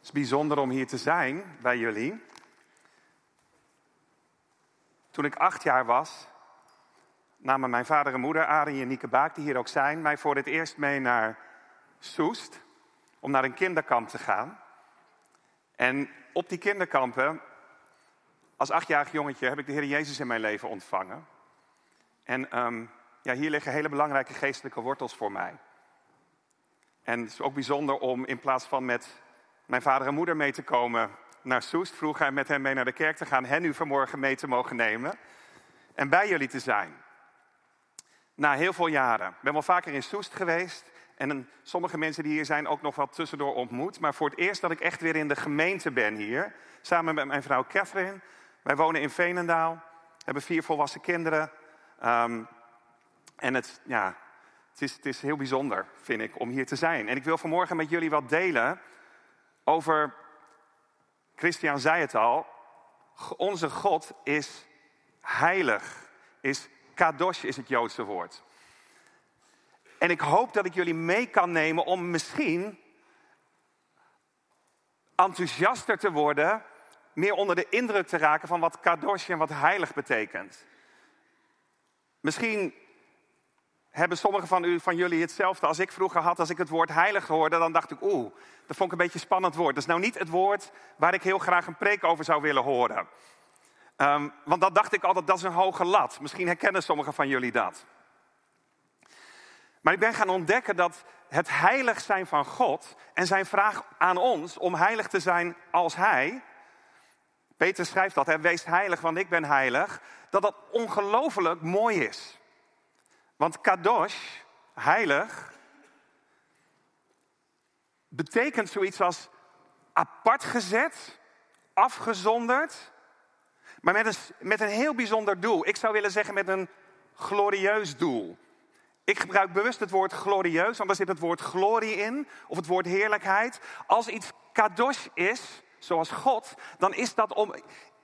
Het is bijzonder om hier te zijn bij jullie. Toen ik acht jaar was, namen mijn vader en moeder, Arie en Nieke Baak, die hier ook zijn, mij voor het eerst mee naar Soest om naar een kinderkamp te gaan. En op die kinderkampen, als achtjarig jongetje, heb ik de Heer Jezus in mijn leven ontvangen. En ehm, ja, hier liggen hele belangrijke geestelijke wortels voor mij. En het is ook bijzonder om in plaats van met mijn vader en moeder mee te komen naar Soest, vroeg hij met hen mee naar de kerk te gaan, hen nu vanmorgen mee te mogen nemen en bij jullie te zijn. Na heel veel jaren. Ik ben wel vaker in Soest geweest en sommige mensen die hier zijn ook nog wat tussendoor ontmoet. Maar voor het eerst dat ik echt weer in de gemeente ben hier, samen met mijn vrouw Catherine. Wij wonen in Veenendaal, hebben vier volwassen kinderen. Um, en het, ja, het, is, het is heel bijzonder, vind ik, om hier te zijn. En ik wil vanmorgen met jullie wat delen over, Christian zei het al, onze God is heilig, is kadosh is het Joodse woord. En ik hoop dat ik jullie mee kan nemen om misschien enthousiaster te worden, meer onder de indruk te raken van wat kadosh en wat heilig betekent. Misschien hebben sommigen van, van jullie hetzelfde als ik vroeger had. Als ik het woord heilig hoorde, dan dacht ik, oeh, dat vond ik een beetje een spannend woord. Dat is nou niet het woord waar ik heel graag een preek over zou willen horen. Ehm, want dat dacht ik altijd, dat is een hoge lat. Misschien herkennen sommigen van jullie dat. Maar ik ben gaan ontdekken dat het heilig zijn van God en zijn vraag aan ons om heilig te zijn als Hij. Peter schrijft dat, hè, wees heilig, want ik ben heilig. Dat dat ongelooflijk mooi is. Want kadosh, heilig, betekent zoiets als apart gezet, afgezonderd, maar met een, met een heel bijzonder doel. Ik zou willen zeggen met een glorieus doel. Ik gebruik bewust het woord glorieus, want daar zit het woord glorie in, of het woord heerlijkheid. Als iets kadosh is, zoals God, dan is dat om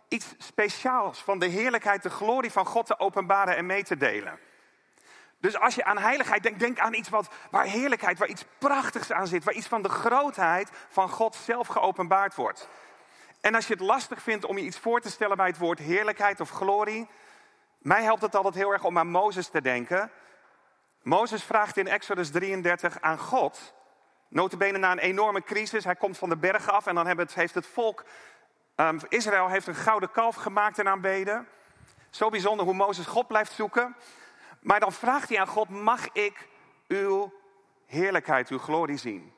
iets speciaals van de heerlijkheid, de glorie van God te openbaren en mee te delen. Dus als je aan heiligheid denkt, denk aan iets wat, waar heerlijkheid, waar iets prachtigs aan zit, waar iets van de grootheid van God zelf geopenbaard wordt. En als je het lastig vindt om je iets voor te stellen bij het woord heerlijkheid of glorie, mij helpt het altijd heel erg om aan Mozes te denken. Mozes vraagt in Exodus 33 aan God, notabene na een enorme crisis, hij komt van de bergen af en dan heeft het volk, um, Israël heeft een gouden kalf gemaakt en aanbeden. Zo bijzonder hoe Mozes God blijft zoeken. Maar dan vraagt hij aan God, mag ik uw heerlijkheid, uw glorie zien?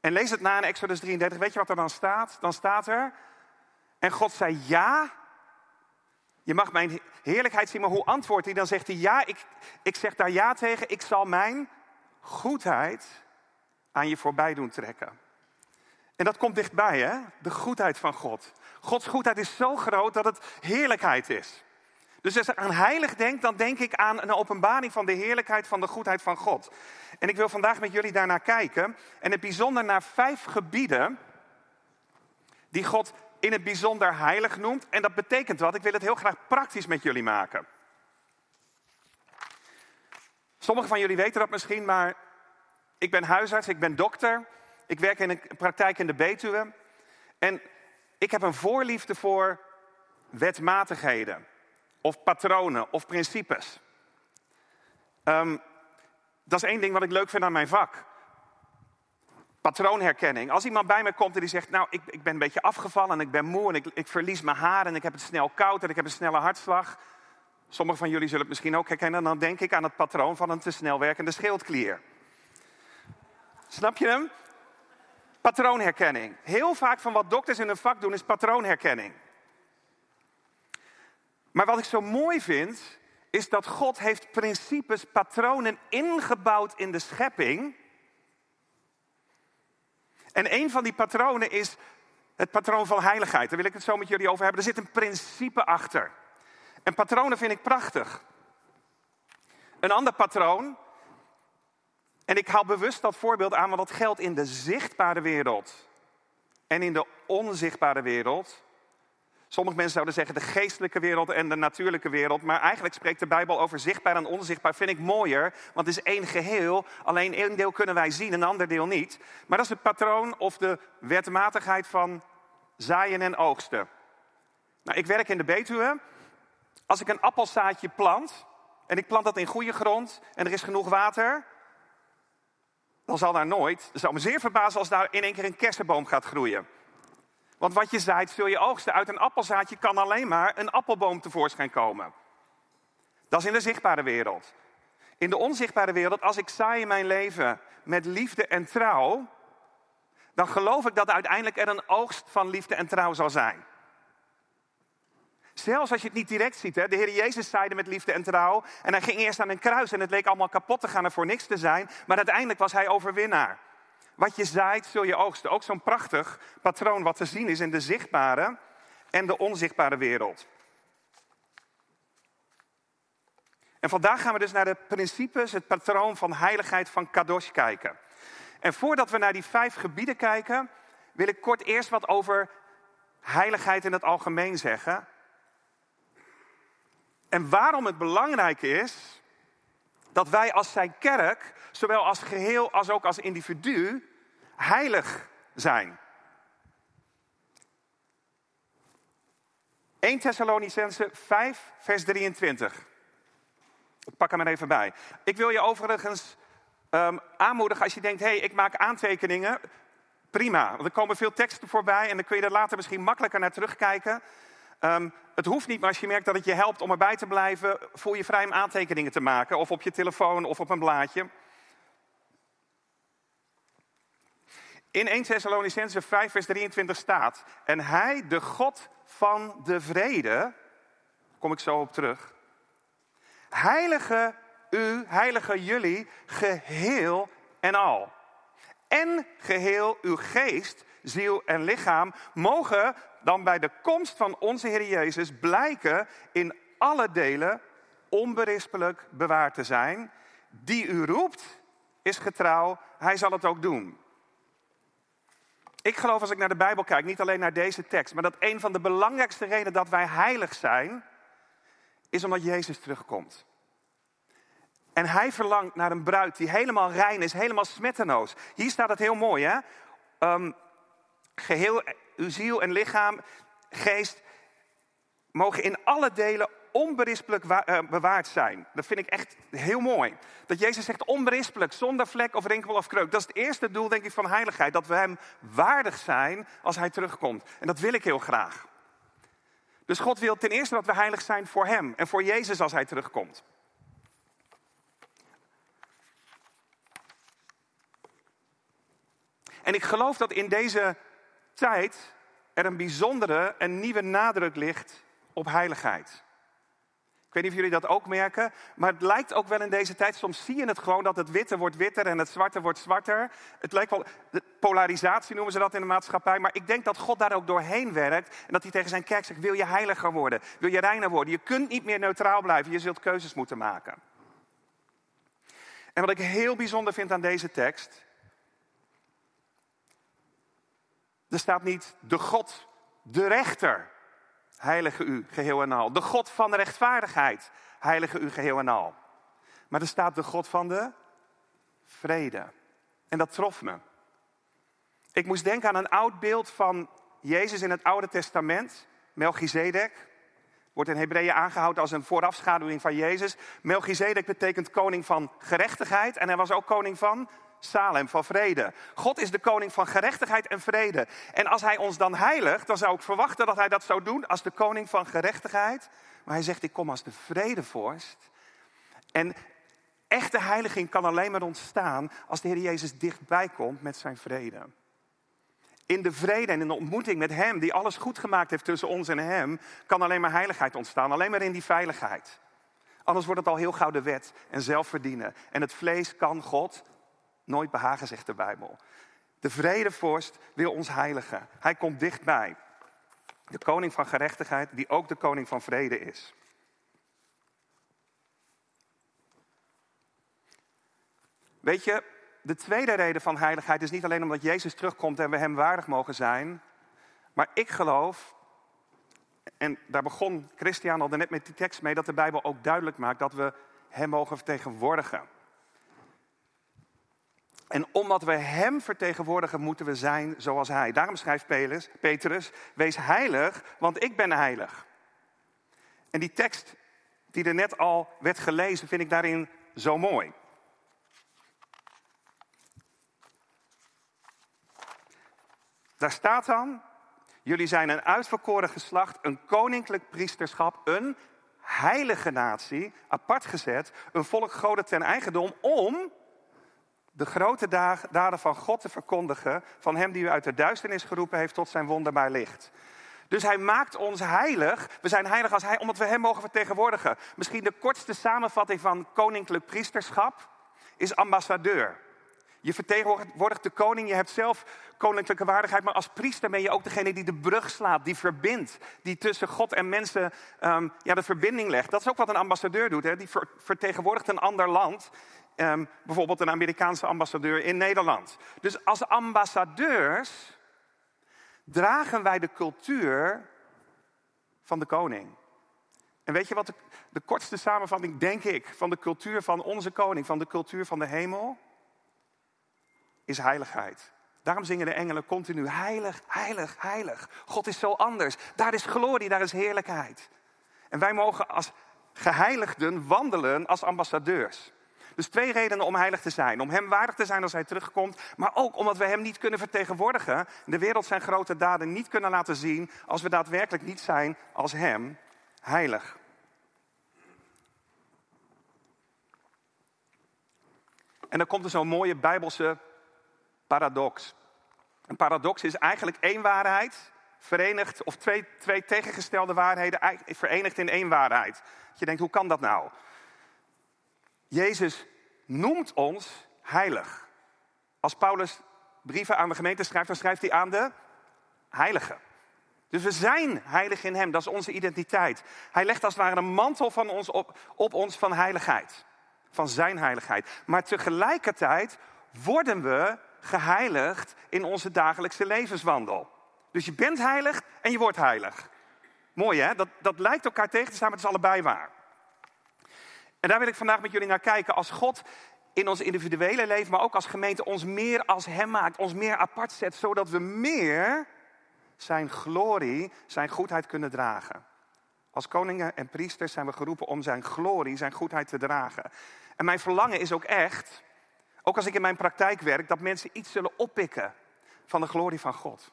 En lees het na in Exodus 33, weet je wat er dan staat? Dan staat er, en God zei ja, je mag mijn heerlijkheid zien, maar hoe antwoordt hij? Dan zegt hij ja, ik, ik zeg daar ja tegen, ik zal mijn goedheid aan je voorbij doen trekken. En dat komt dichtbij, hè? De goedheid van God. Gods goedheid is zo groot dat het heerlijkheid is. Dus als ik aan heilig denk, dan denk ik aan een openbaring van de heerlijkheid van de goedheid van God. En ik wil vandaag met jullie daarnaar kijken. En het bijzonder naar vijf gebieden die God in het bijzonder heilig noemt. En dat betekent wat? Ik wil het heel graag praktisch met jullie maken. Sommigen van jullie weten dat misschien, maar ik ben huisarts, ik ben dokter. Ik werk in een praktijk in de Betuwe. En ik heb een voorliefde voor wetmatigheden of patronen of principes. Um, dat is één ding wat ik leuk vind aan mijn vak. Patroonherkenning. Als iemand bij me komt en die zegt, nou, ik, ik ben een beetje afgevallen en ik ben moe en ik, ik verlies mijn haar en ik heb het snel koud en ik heb een snelle hartslag. Sommigen van jullie zullen het misschien ook herkennen. Dan denk ik aan het patroon van een te snel werkende schildklier. Snap je hem? Patroonherkenning. Heel vaak van wat dokters in hun vak doen is patroonherkenning. Maar wat ik zo mooi vind, is dat God heeft principes, patronen ingebouwd in de schepping. En een van die patronen is het patroon van heiligheid. Daar wil ik het zo met jullie over hebben. Er zit een principe achter. En patronen vind ik prachtig. Een ander patroon, en ik haal bewust dat voorbeeld aan, want dat geldt in de zichtbare wereld en in de onzichtbare wereld. Sommige mensen zouden zeggen de geestelijke wereld en de natuurlijke wereld. Maar eigenlijk spreekt de Bijbel over zichtbaar en onzichtbaar. Vind ik mooier, want het is één geheel. Alleen één deel kunnen wij zien, een ander deel niet. Maar dat is het patroon of de wetmatigheid van zaaien en oogsten. Nou, ik werk in de Betuwe. Als ik een appelzaadje plant en ik plant dat in goede grond en er is genoeg water, dan zal daar nooit, het zou me zeer verbazen als daar in één keer een kersenboom gaat groeien. Want wat je zaait, zul je oogsten. Uit een appelzaadje kan alleen maar een appelboom tevoorschijn komen. Dat is in de zichtbare wereld. In de onzichtbare wereld, als ik zaai in mijn leven met liefde en trouw, dan geloof ik dat uiteindelijk er een oogst van liefde en trouw zal zijn. Zelfs als je het niet direct ziet. Hè? De Heer Jezus zaaide met liefde en trouw. En hij ging eerst aan een kruis en het leek allemaal kapot te gaan en voor niks te zijn. Maar uiteindelijk was hij overwinnaar. Wat je zaait, zul je oogsten. Ook zo'n prachtig patroon wat te zien is in de zichtbare en de onzichtbare wereld. En vandaag gaan we dus naar de principes, het patroon van heiligheid van Kadosh kijken. En voordat we naar die vijf gebieden kijken, wil ik kort eerst wat over heiligheid in het algemeen zeggen. En waarom het belangrijk is dat wij als zijn kerk, zowel als geheel als ook als individu, heilig zijn. 1 Thessalonicense 5, vers 23. Ik pak hem er even bij. Ik wil je overigens um, aanmoedigen als je denkt: hé, hey, ik maak aantekeningen. Prima, want er komen veel teksten voorbij en dan kun je er later misschien makkelijker naar terugkijken. Um, het hoeft niet, maar als je merkt dat het je helpt om erbij te blijven, voel je vrij om aantekeningen te maken. Of op je telefoon of op een blaadje. In 1 Thessalonicense 5, vers 23 staat: En hij, de God van de vrede, kom ik zo op terug. Heilige u, heilige jullie, geheel en al. En geheel uw geest, ziel en lichaam mogen dan bij de komst van onze Heer Jezus blijken in alle delen onberispelijk bewaard te zijn. Die u roept, is getrouw, hij zal het ook doen. Ik geloof als ik naar de Bijbel kijk, niet alleen naar deze tekst, maar dat een van de belangrijkste redenen dat wij heilig zijn, is omdat Jezus terugkomt. En hij verlangt naar een bruid die helemaal rein is, helemaal smetteloos. Hier staat het heel mooi, hè? Um, geheel uw ziel en lichaam, geest, mogen in alle delen onberispelijk eh, bewaard zijn. Dat vind ik echt heel mooi. Dat Jezus zegt onberispelijk, zonder vlek of rinkel of kreuk. Dat is het eerste doel, denk ik, van heiligheid. Dat we Hem waardig zijn als Hij terugkomt. En dat wil ik heel graag. Dus God wil ten eerste dat we heilig zijn voor Hem en voor Jezus als Hij terugkomt. En ik geloof dat in deze tijd er een bijzondere en nieuwe nadruk ligt op heiligheid. Ik weet niet of jullie dat ook merken, maar het lijkt ook wel in deze tijd. Soms zie je het gewoon dat het witte wordt witter en het zwarte wordt zwarter. Het lijkt wel, polarisatie noemen ze dat in de maatschappij. Maar ik denk dat God daar ook doorheen werkt. En dat hij tegen zijn kerk zegt: Wil je heiliger worden? Wil je reiner worden? Je kunt niet meer neutraal blijven. Je zult keuzes moeten maken. En wat ik heel bijzonder vind aan deze tekst, Er staat niet de God, de rechter, heilige u geheel en al. De God van de rechtvaardigheid, heilige u geheel en al. Maar er staat de God van de vrede. En dat trof me. Ik moest denken aan een oud beeld van Jezus in het Oude Testament, Melchizedek. Wordt in Hebreeën aangehouden als een voorafschaduwing van Jezus. Melchizedek betekent koning van gerechtigheid en hij was ook koning van Salem, van vrede. God is de koning van gerechtigheid en vrede. En als hij ons dan heiligt, dan zou ik verwachten dat hij dat zou doen als de koning van gerechtigheid. Maar hij zegt, ik kom als de vredevorst. En echte heiliging kan alleen maar ontstaan als de Heer Jezus dichtbij komt met zijn vrede. In de vrede en in de ontmoeting met Hem, die alles goed gemaakt heeft tussen ons en Hem, kan alleen maar heiligheid ontstaan. Alleen maar in die veiligheid. Anders wordt het al heel gauw de wet en zelfverdienen. En het vlees kan God nooit behagen, zegt de Bijbel. De vredevorst wil ons heiligen. Hij komt dichtbij. De koning van gerechtigheid, die ook de koning van vrede is. Weet je, de tweede reden van heiligheid is niet alleen omdat Jezus terugkomt en we Hem waardig mogen zijn. Maar ik geloof En daar begon Christian al net met die tekst mee, dat de Bijbel ook duidelijk maakt dat we Hem mogen vertegenwoordigen. En omdat we Hem vertegenwoordigen, moeten we zijn zoals Hij. Daarom schrijft Petrus, wees heilig, want ik ben heilig. En die tekst die er net al werd gelezen, vind ik daarin zo mooi. Daar staat dan, jullie zijn een uitverkoren geslacht, een koninklijk priesterschap, een heilige natie, apart gezet, een volk goden ten eigendom, om de grote daden van God te verkondigen, van Hem die u uit de duisternis geroepen heeft tot zijn wonderbaar licht. Dus hij maakt ons heilig. We zijn heilig als hij, omdat we hem mogen vertegenwoordigen. Misschien de kortste samenvatting van koninklijk priesterschap is ambassadeur. Je vertegenwoordigt de koning, je hebt zelf koninklijke waardigheid, maar als priester ben je ook degene die de brug slaat, die verbindt, die tussen God en mensen um, ja, de verbinding legt. Dat is ook wat een ambassadeur doet, hè? die vertegenwoordigt een ander land, ehm, bijvoorbeeld een Amerikaanse ambassadeur in Nederland. Dus als ambassadeurs dragen wij de cultuur van de koning. En weet je wat de, de kortste samenvatting, denk ik, van de cultuur van onze koning, van de cultuur van de hemel? is heiligheid. Daarom zingen de engelen continu heilig, heilig, heilig. God is zo anders. Daar is glorie, daar is heerlijkheid. En wij mogen als geheiligden wandelen als ambassadeurs. Dus twee redenen om heilig te zijn. Om hem waardig te zijn als hij terugkomt. Maar ook omdat we hem niet kunnen vertegenwoordigen. De wereld zijn grote daden niet kunnen laten zien. Als we daadwerkelijk niet zijn als hem heilig. En dan komt er zo'n mooie bijbelse paradox. Een paradox is eigenlijk één waarheid verenigd, of twee, twee tegengestelde waarheden verenigd in één waarheid. Je denkt, hoe kan dat nou? Jezus noemt ons heilig. Als Paulus brieven aan de gemeente schrijft, dan schrijft hij aan de heiligen. Dus we zijn heilig in Hem, dat is onze identiteit. Hij legt als het ware een mantel van ons op, op ons van heiligheid, van Zijn heiligheid. Maar tegelijkertijd worden we geheiligd in onze dagelijkse levenswandel. Dus je bent heilig en je wordt heilig. Mooi hè? Dat, dat lijkt elkaar tegen te staan, maar het is allebei waar. En daar wil ik vandaag met jullie naar kijken. Als God in ons individuele leven, maar ook als gemeente ons meer als Hem maakt, ons meer apart zet, zodat we meer Zijn glorie, Zijn goedheid kunnen dragen. Als koningen en priesters zijn we geroepen om Zijn glorie, Zijn goedheid te dragen. En mijn verlangen is ook echt ook als ik in mijn praktijk werk, dat mensen iets zullen oppikken van de glorie van God.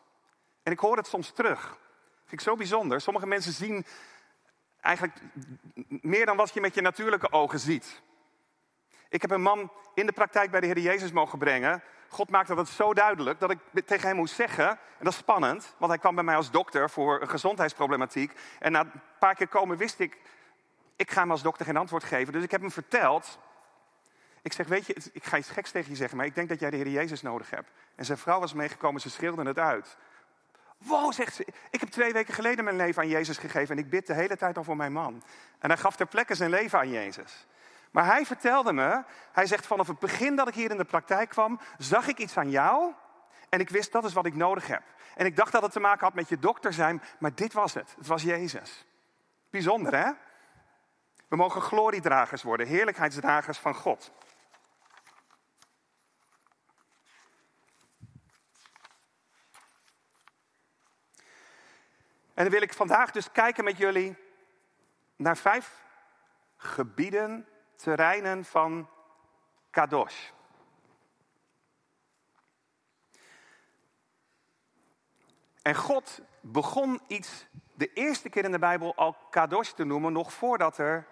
En ik hoor het soms terug. Vind ik zo bijzonder. Sommige mensen zien eigenlijk meer dan wat je met je natuurlijke ogen ziet. Ik heb een man in de praktijk bij de Heer Jezus mogen brengen. God maakte dat zo duidelijk dat ik tegen hem moest zeggen, en dat is spannend, want hij kwam bij mij als dokter voor een gezondheidsproblematiek. En na een paar keer komen wist ik, ik ga hem als dokter geen antwoord geven. Dus ik heb hem verteld ik zeg, weet je, ik ga iets geks tegen je zeggen, maar ik denk dat jij de Heer Jezus nodig hebt. En zijn vrouw was meegekomen, ze schreeuwde het uit. Wow, zegt ze, ik heb twee weken geleden mijn leven aan Jezus gegeven en ik bid de hele tijd al voor mijn man. En hij gaf ter plekke zijn leven aan Jezus. Maar hij vertelde me, hij zegt vanaf het begin dat ik hier in de praktijk kwam, zag ik iets aan jou en ik wist dat is wat ik nodig heb. En ik dacht dat het te maken had met je dokter zijn, maar dit was het. Het was Jezus. Bijzonder hè? We mogen gloriedragers worden, heerlijkheidsdragers van God. En dan wil ik vandaag dus kijken met jullie naar vijf gebieden, terreinen van Kadosh. En God begon iets de eerste keer in de Bijbel al Kadosh te noemen, nog voordat er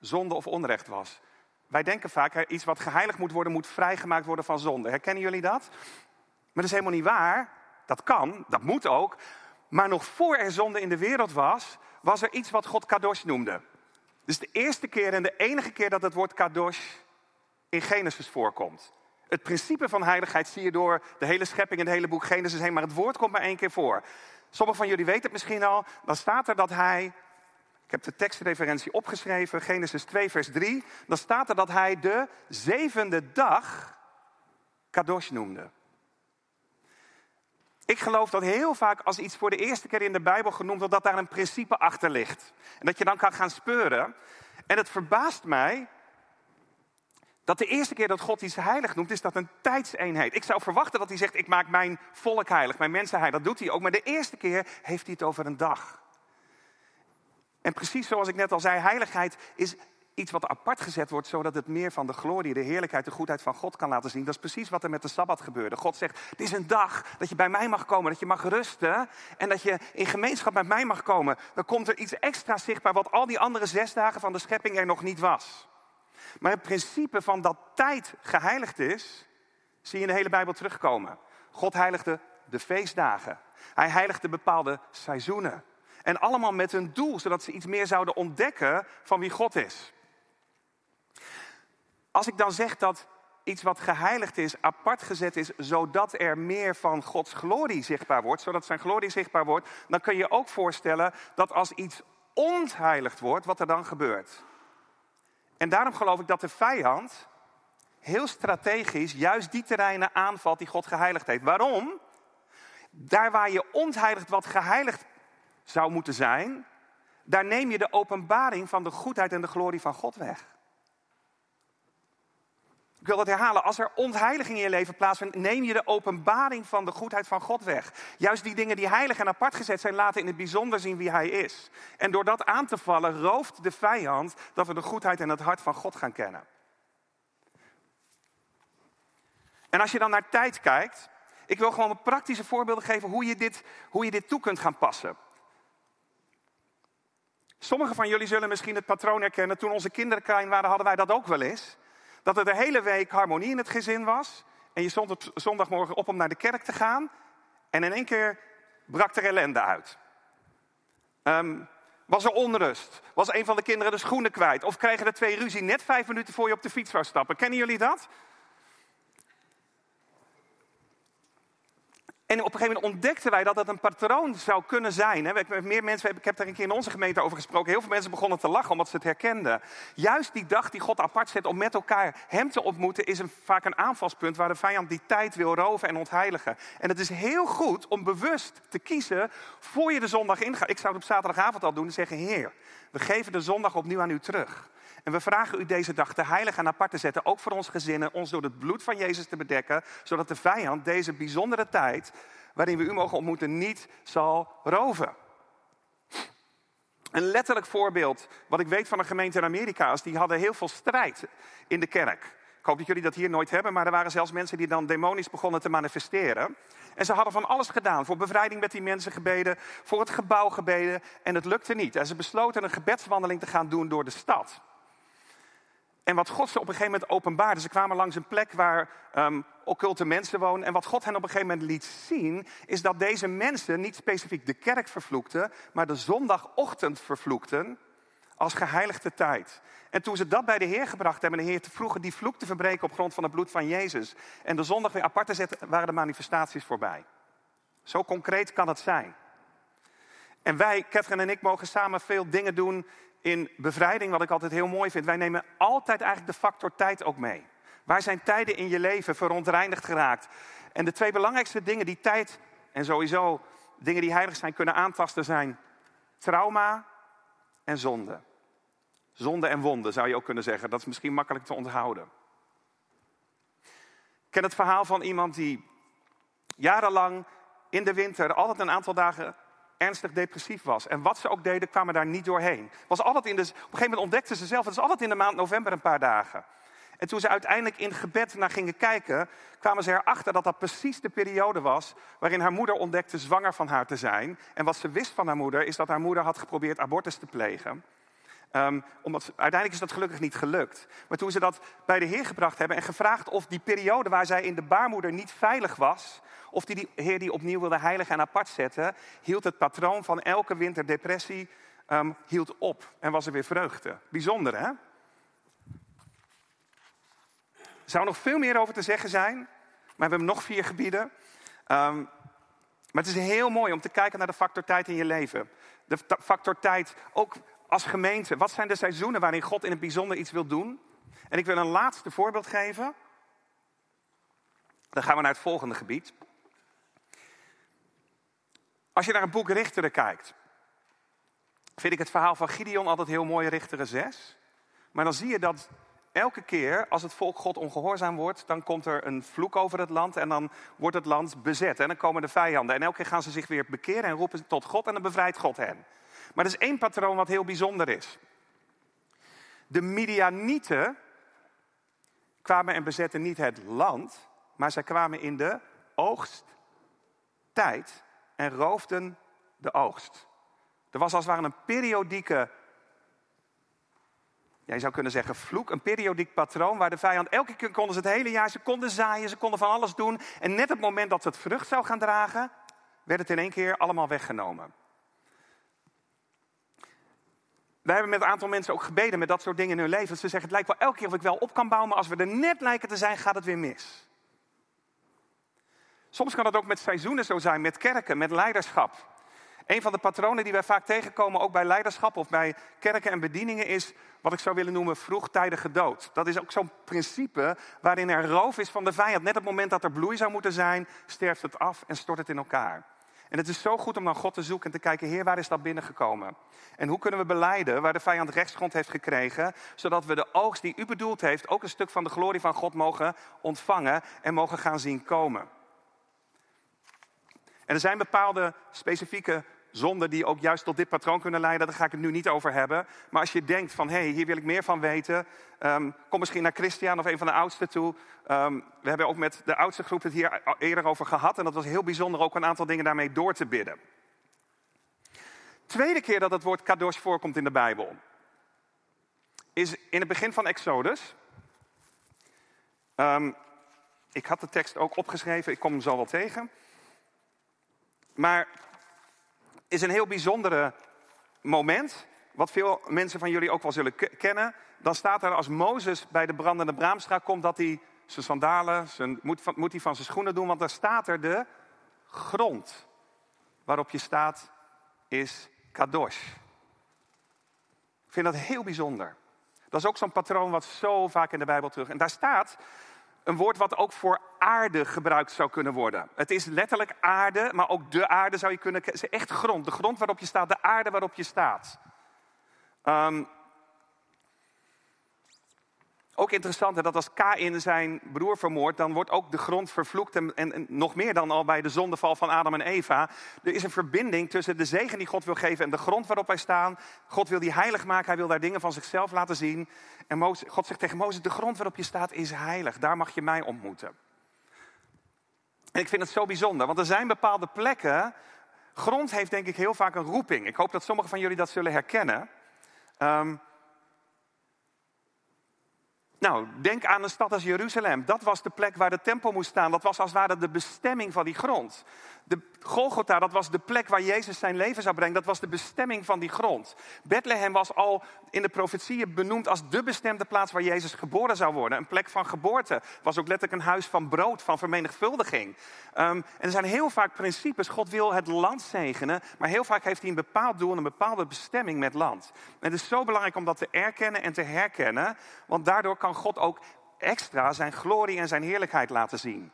zonde of onrecht was. Wij denken vaak, iets wat geheiligd moet worden, moet vrijgemaakt worden van zonde. Herkennen jullie dat? Maar dat is helemaal niet waar. Dat kan, dat moet ook. Maar nog voor er zonde in de wereld was, was er iets wat God kadosh noemde. Dus de eerste keer en de enige keer dat het woord kadosh in Genesis voorkomt. Het principe van heiligheid zie je door de hele schepping en het hele boek Genesis heen, maar het woord komt maar één keer voor. Sommigen van jullie weten het misschien al, dan staat er dat hij, ik heb de tekstreferentie opgeschreven, Genesis 2 vers 3, dan staat er dat hij de zevende dag kadosh noemde. Ik geloof dat heel vaak als iets voor de eerste keer in de Bijbel genoemd wordt, dat daar een principe achter ligt. En dat je dan kan gaan speuren. En het verbaast mij dat de eerste keer dat God iets heilig noemt, is dat een tijdseenheid. Ik zou verwachten dat hij zegt, ik maak mijn volk heilig, mijn mensen heilig. Dat doet hij ook, maar de eerste keer heeft hij het over een dag. En precies zoals ik net al zei, heiligheid is iets wat apart gezet wordt, zodat het meer van de glorie, de heerlijkheid, de goedheid van God kan laten zien. Dat is precies wat er met de Sabbat gebeurde. God zegt, het is een dag dat je bij mij mag komen, dat je mag rusten en dat je in gemeenschap met mij mag komen. Dan komt er iets extra zichtbaar wat al die andere zes dagen van de schepping er nog niet was. Maar het principe van dat tijd geheiligd is, zie je in de hele Bijbel terugkomen. God heiligde de feestdagen. Hij heiligde bepaalde seizoenen. En allemaal met een doel, zodat ze iets meer zouden ontdekken van wie God is. Als ik dan zeg dat iets wat geheiligd is, apart gezet is, zodat er meer van Gods glorie zichtbaar wordt, zodat zijn glorie zichtbaar wordt, dan kun je ook voorstellen dat als iets ontheiligd wordt, wat er dan gebeurt. En daarom geloof ik dat de vijand heel strategisch juist die terreinen aanvalt die God geheiligd heeft. Waarom? Daar waar je ontheiligt wat geheiligd zou moeten zijn, daar neem je de openbaring van de goedheid en de glorie van God weg. Ik wil dat herhalen. Als er ontheiliging in je leven plaatsvindt, neem je de openbaring van de goedheid van God weg. Juist die dingen die heilig en apart gezet zijn, laten in het bijzonder zien wie Hij is. En door dat aan te vallen, rooft de vijand dat we de goedheid en het hart van God gaan kennen. En als je dan naar tijd kijkt, ik wil gewoon praktische voorbeelden geven hoe je dit, hoe je dit toe kunt gaan passen. Sommigen van jullie zullen misschien het patroon herkennen. Toen onze kinderen klein waren, hadden wij dat ook wel eens. Dat er de hele week harmonie in het gezin was. En je stond op zondagmorgen op om naar de kerk te gaan. En in één keer brak er ellende uit. Ehm, was er onrust? Was een van de kinderen de schoenen kwijt? Of kregen er twee ruzie net vijf minuten voor je op de fiets zou stappen? Kennen jullie dat? En op een gegeven moment ontdekten wij dat dat een patroon zou kunnen zijn. Meer mensen, ik heb daar een keer in onze gemeente over gesproken. Heel veel mensen begonnen te lachen omdat ze het herkenden. Juist die dag die God apart zet om met elkaar hem te ontmoeten, is een, vaak een aanvalspunt waar de vijand die tijd wil roven en ontheiligen. En het is heel goed om bewust te kiezen voor je de zondag ingaat. Ik zou het op zaterdagavond al doen en zeggen: Heer, we geven de zondag opnieuw aan u terug. En we vragen u deze dag te heilig en apart te zetten, ook voor ons gezinnen, ons door het bloed van Jezus te bedekken, zodat de vijand deze bijzondere tijd waarin we u mogen ontmoeten niet zal roven. Een letterlijk voorbeeld, wat ik weet van een gemeente in Amerika, is die hadden heel veel strijd in de kerk. Ik hoop dat jullie dat hier nooit hebben, maar er waren zelfs mensen die dan demonisch begonnen te manifesteren. En ze hadden van alles gedaan. Voor bevrijding met die mensen gebeden, voor het gebouw gebeden. En het lukte niet. En ze besloten een gebedswandeling te gaan doen door de stad. En wat God ze op een gegeven moment openbaarde, ze kwamen langs een plek waar um, occulte mensen wonen. En wat God hen op een gegeven moment liet zien, is dat deze mensen niet specifiek de kerk vervloekten, maar de zondagochtend vervloekten als geheiligde tijd. En toen ze dat bij de Heer gebracht hebben, en de Heer te vroegen die vloek te verbreken op grond van het bloed van Jezus, en de zondag weer apart te zetten, waren de manifestaties voorbij. Zo concreet kan het zijn. En wij, Catherine en ik, mogen samen veel dingen doen in bevrijding, wat ik altijd heel mooi vind. Wij nemen altijd eigenlijk de factor tijd ook mee. Waar zijn tijden in je leven verontreinigd geraakt? En de twee belangrijkste dingen die tijd en sowieso dingen die heilig zijn kunnen aantasten zijn trauma en zonde. Zonde en wonden zou je ook kunnen zeggen. Dat is misschien makkelijk te onthouden. Ik ken het verhaal van iemand die jarenlang in de winter altijd een aantal dagen ernstig depressief was. En wat ze ook deden, kwamen daar niet doorheen. Was altijd in de, op een gegeven moment ontdekten ze zelf, het is altijd in de maand november een paar dagen. En toen ze uiteindelijk in gebed naar gingen kijken, kwamen ze erachter dat dat precies de periode was waarin haar moeder ontdekte zwanger van haar te zijn. En wat ze wist van haar moeder is dat haar moeder had geprobeerd abortus te plegen. Um, omdat, uiteindelijk is dat gelukkig niet gelukt. Maar toen ze dat bij de Heer gebracht hebben en gevraagd of die periode waar zij in de baarmoeder niet veilig was, of die, die Heer die opnieuw wilde heiligen en apart zetten, hield het patroon van elke winterdepressie um, hield op en was er weer vreugde. Bijzonder hè? Zou nog veel meer over te zeggen zijn, maar we hebben nog vier gebieden. Um, maar het is heel mooi om te kijken naar de factor tijd in je leven. De factor tijd ook als gemeente. Wat zijn de seizoenen waarin God in het bijzonder iets wil doen? En ik wil een laatste voorbeeld geven. Dan gaan we naar het volgende gebied. Als je naar een boek Richteren kijkt, vind ik het verhaal van Gideon altijd heel mooi, Richteren 6. Maar dan zie je dat elke keer als het volk God ongehoorzaam wordt, dan komt er een vloek over het land en dan wordt het land bezet. En dan komen de vijanden. En elke keer gaan ze zich weer bekeren en roepen tot God en dan bevrijdt God hen. Maar er is één patroon wat heel bijzonder is. De Midianieten kwamen en bezetten niet het land, maar zij kwamen in de oogsttijd en roofden de oogst. Er was als het ware een periodieke, jij zou kunnen zeggen vloek, een periodiek patroon waar de vijand elke keer konden ze het hele jaar, ze konden zaaien, ze konden van alles doen. En net op het moment dat het vrucht zou gaan dragen, werd het in één keer allemaal weggenomen. Wij hebben met een aantal mensen ook gebeden met dat soort dingen in hun leven. Ze zeggen, het lijkt wel elke keer of ik wel op kan bouwen, maar als we er net lijken te zijn, gaat het weer mis. Soms kan het ook met seizoenen zo zijn, met kerken, met leiderschap. Een van de patronen die wij vaak tegenkomen, ook bij leiderschap of bij kerken en bedieningen, is wat ik zou willen noemen vroegtijdige dood. Dat is ook zo'n principe waarin er roof is van de vijand. Net op het moment dat er bloei zou moeten zijn, sterft het af en stort het in elkaar. En het is zo goed om naar God te zoeken en te kijken, Heer, waar is dat binnengekomen? En hoe kunnen we beleiden waar de vijand rechtsgrond heeft gekregen, zodat we de oogst die u bedoeld heeft, ook een stuk van de glorie van God mogen ontvangen en mogen gaan zien komen. En er zijn bepaalde specifieke zonden die ook juist tot dit patroon kunnen leiden. Daar ga ik het nu niet over hebben. Maar als je denkt van, hé, hey, hier wil ik meer van weten. Um, kom misschien naar Christian of een van de oudsten toe. Um, we hebben ook met de oudste groep het hier eerder over gehad. En dat was heel bijzonder ook een aantal dingen daarmee door te bidden. Tweede keer dat het woord kadosh voorkomt in de Bijbel. Is in het begin van Exodus. Um, ik had de tekst ook opgeschreven, ik kom hem zo wel tegen. Maar is een heel bijzondere moment, wat veel mensen van jullie ook wel zullen kennen. Dan staat er als Mozes bij de brandende braamstraat komt, dat hij zijn sandalen, zijn, moet, moet hij van zijn schoenen doen, want daar staat er de grond waarop je staat is kadosh. Ik vind dat heel bijzonder. Dat is ook zo'n patroon wat zo vaak in de Bijbel terug. En daar staat een woord wat ook voor aarde gebruikt zou kunnen worden. Het is letterlijk aarde, maar ook de aarde zou je kunnen... Het is echt grond, de grond waarop je staat, de aarde waarop je staat. Um, ook interessant dat als Kain zijn broer vermoordt, dan wordt ook de grond vervloekt. En, en, nog meer dan al bij de zondeval van Adam en Eva. Er is een verbinding tussen de zegen die God wil geven en de grond waarop wij staan. God wil die heilig maken, hij wil daar dingen van zichzelf laten zien. En Mozes, God zegt tegen Mozes, de grond waarop je staat is heilig. Daar mag je mij ontmoeten. En ik vind het zo bijzonder, want er zijn bepaalde plekken. Grond heeft denk ik heel vaak een roeping. Ik hoop dat sommigen van jullie dat zullen herkennen. Um, nou, denk aan een stad als Jeruzalem. Dat was de plek waar de tempel moest staan. Dat was als het ware de bestemming van die grond. De Golgotha, dat was de plek waar Jezus zijn leven zou brengen. Dat was de bestemming van die grond. Bethlehem was al in de profetieën benoemd als de bestemde plaats waar Jezus geboren zou worden. Een plek van geboorte. Was ook letterlijk een huis van brood, van vermenigvuldiging. Um, en er zijn heel vaak principes. God wil het land zegenen, maar heel vaak heeft hij een bepaald doel en een bepaalde bestemming met land. En het is zo belangrijk om dat te erkennen en te herkennen, want daardoor kan God ook extra zijn glorie en zijn heerlijkheid laten zien.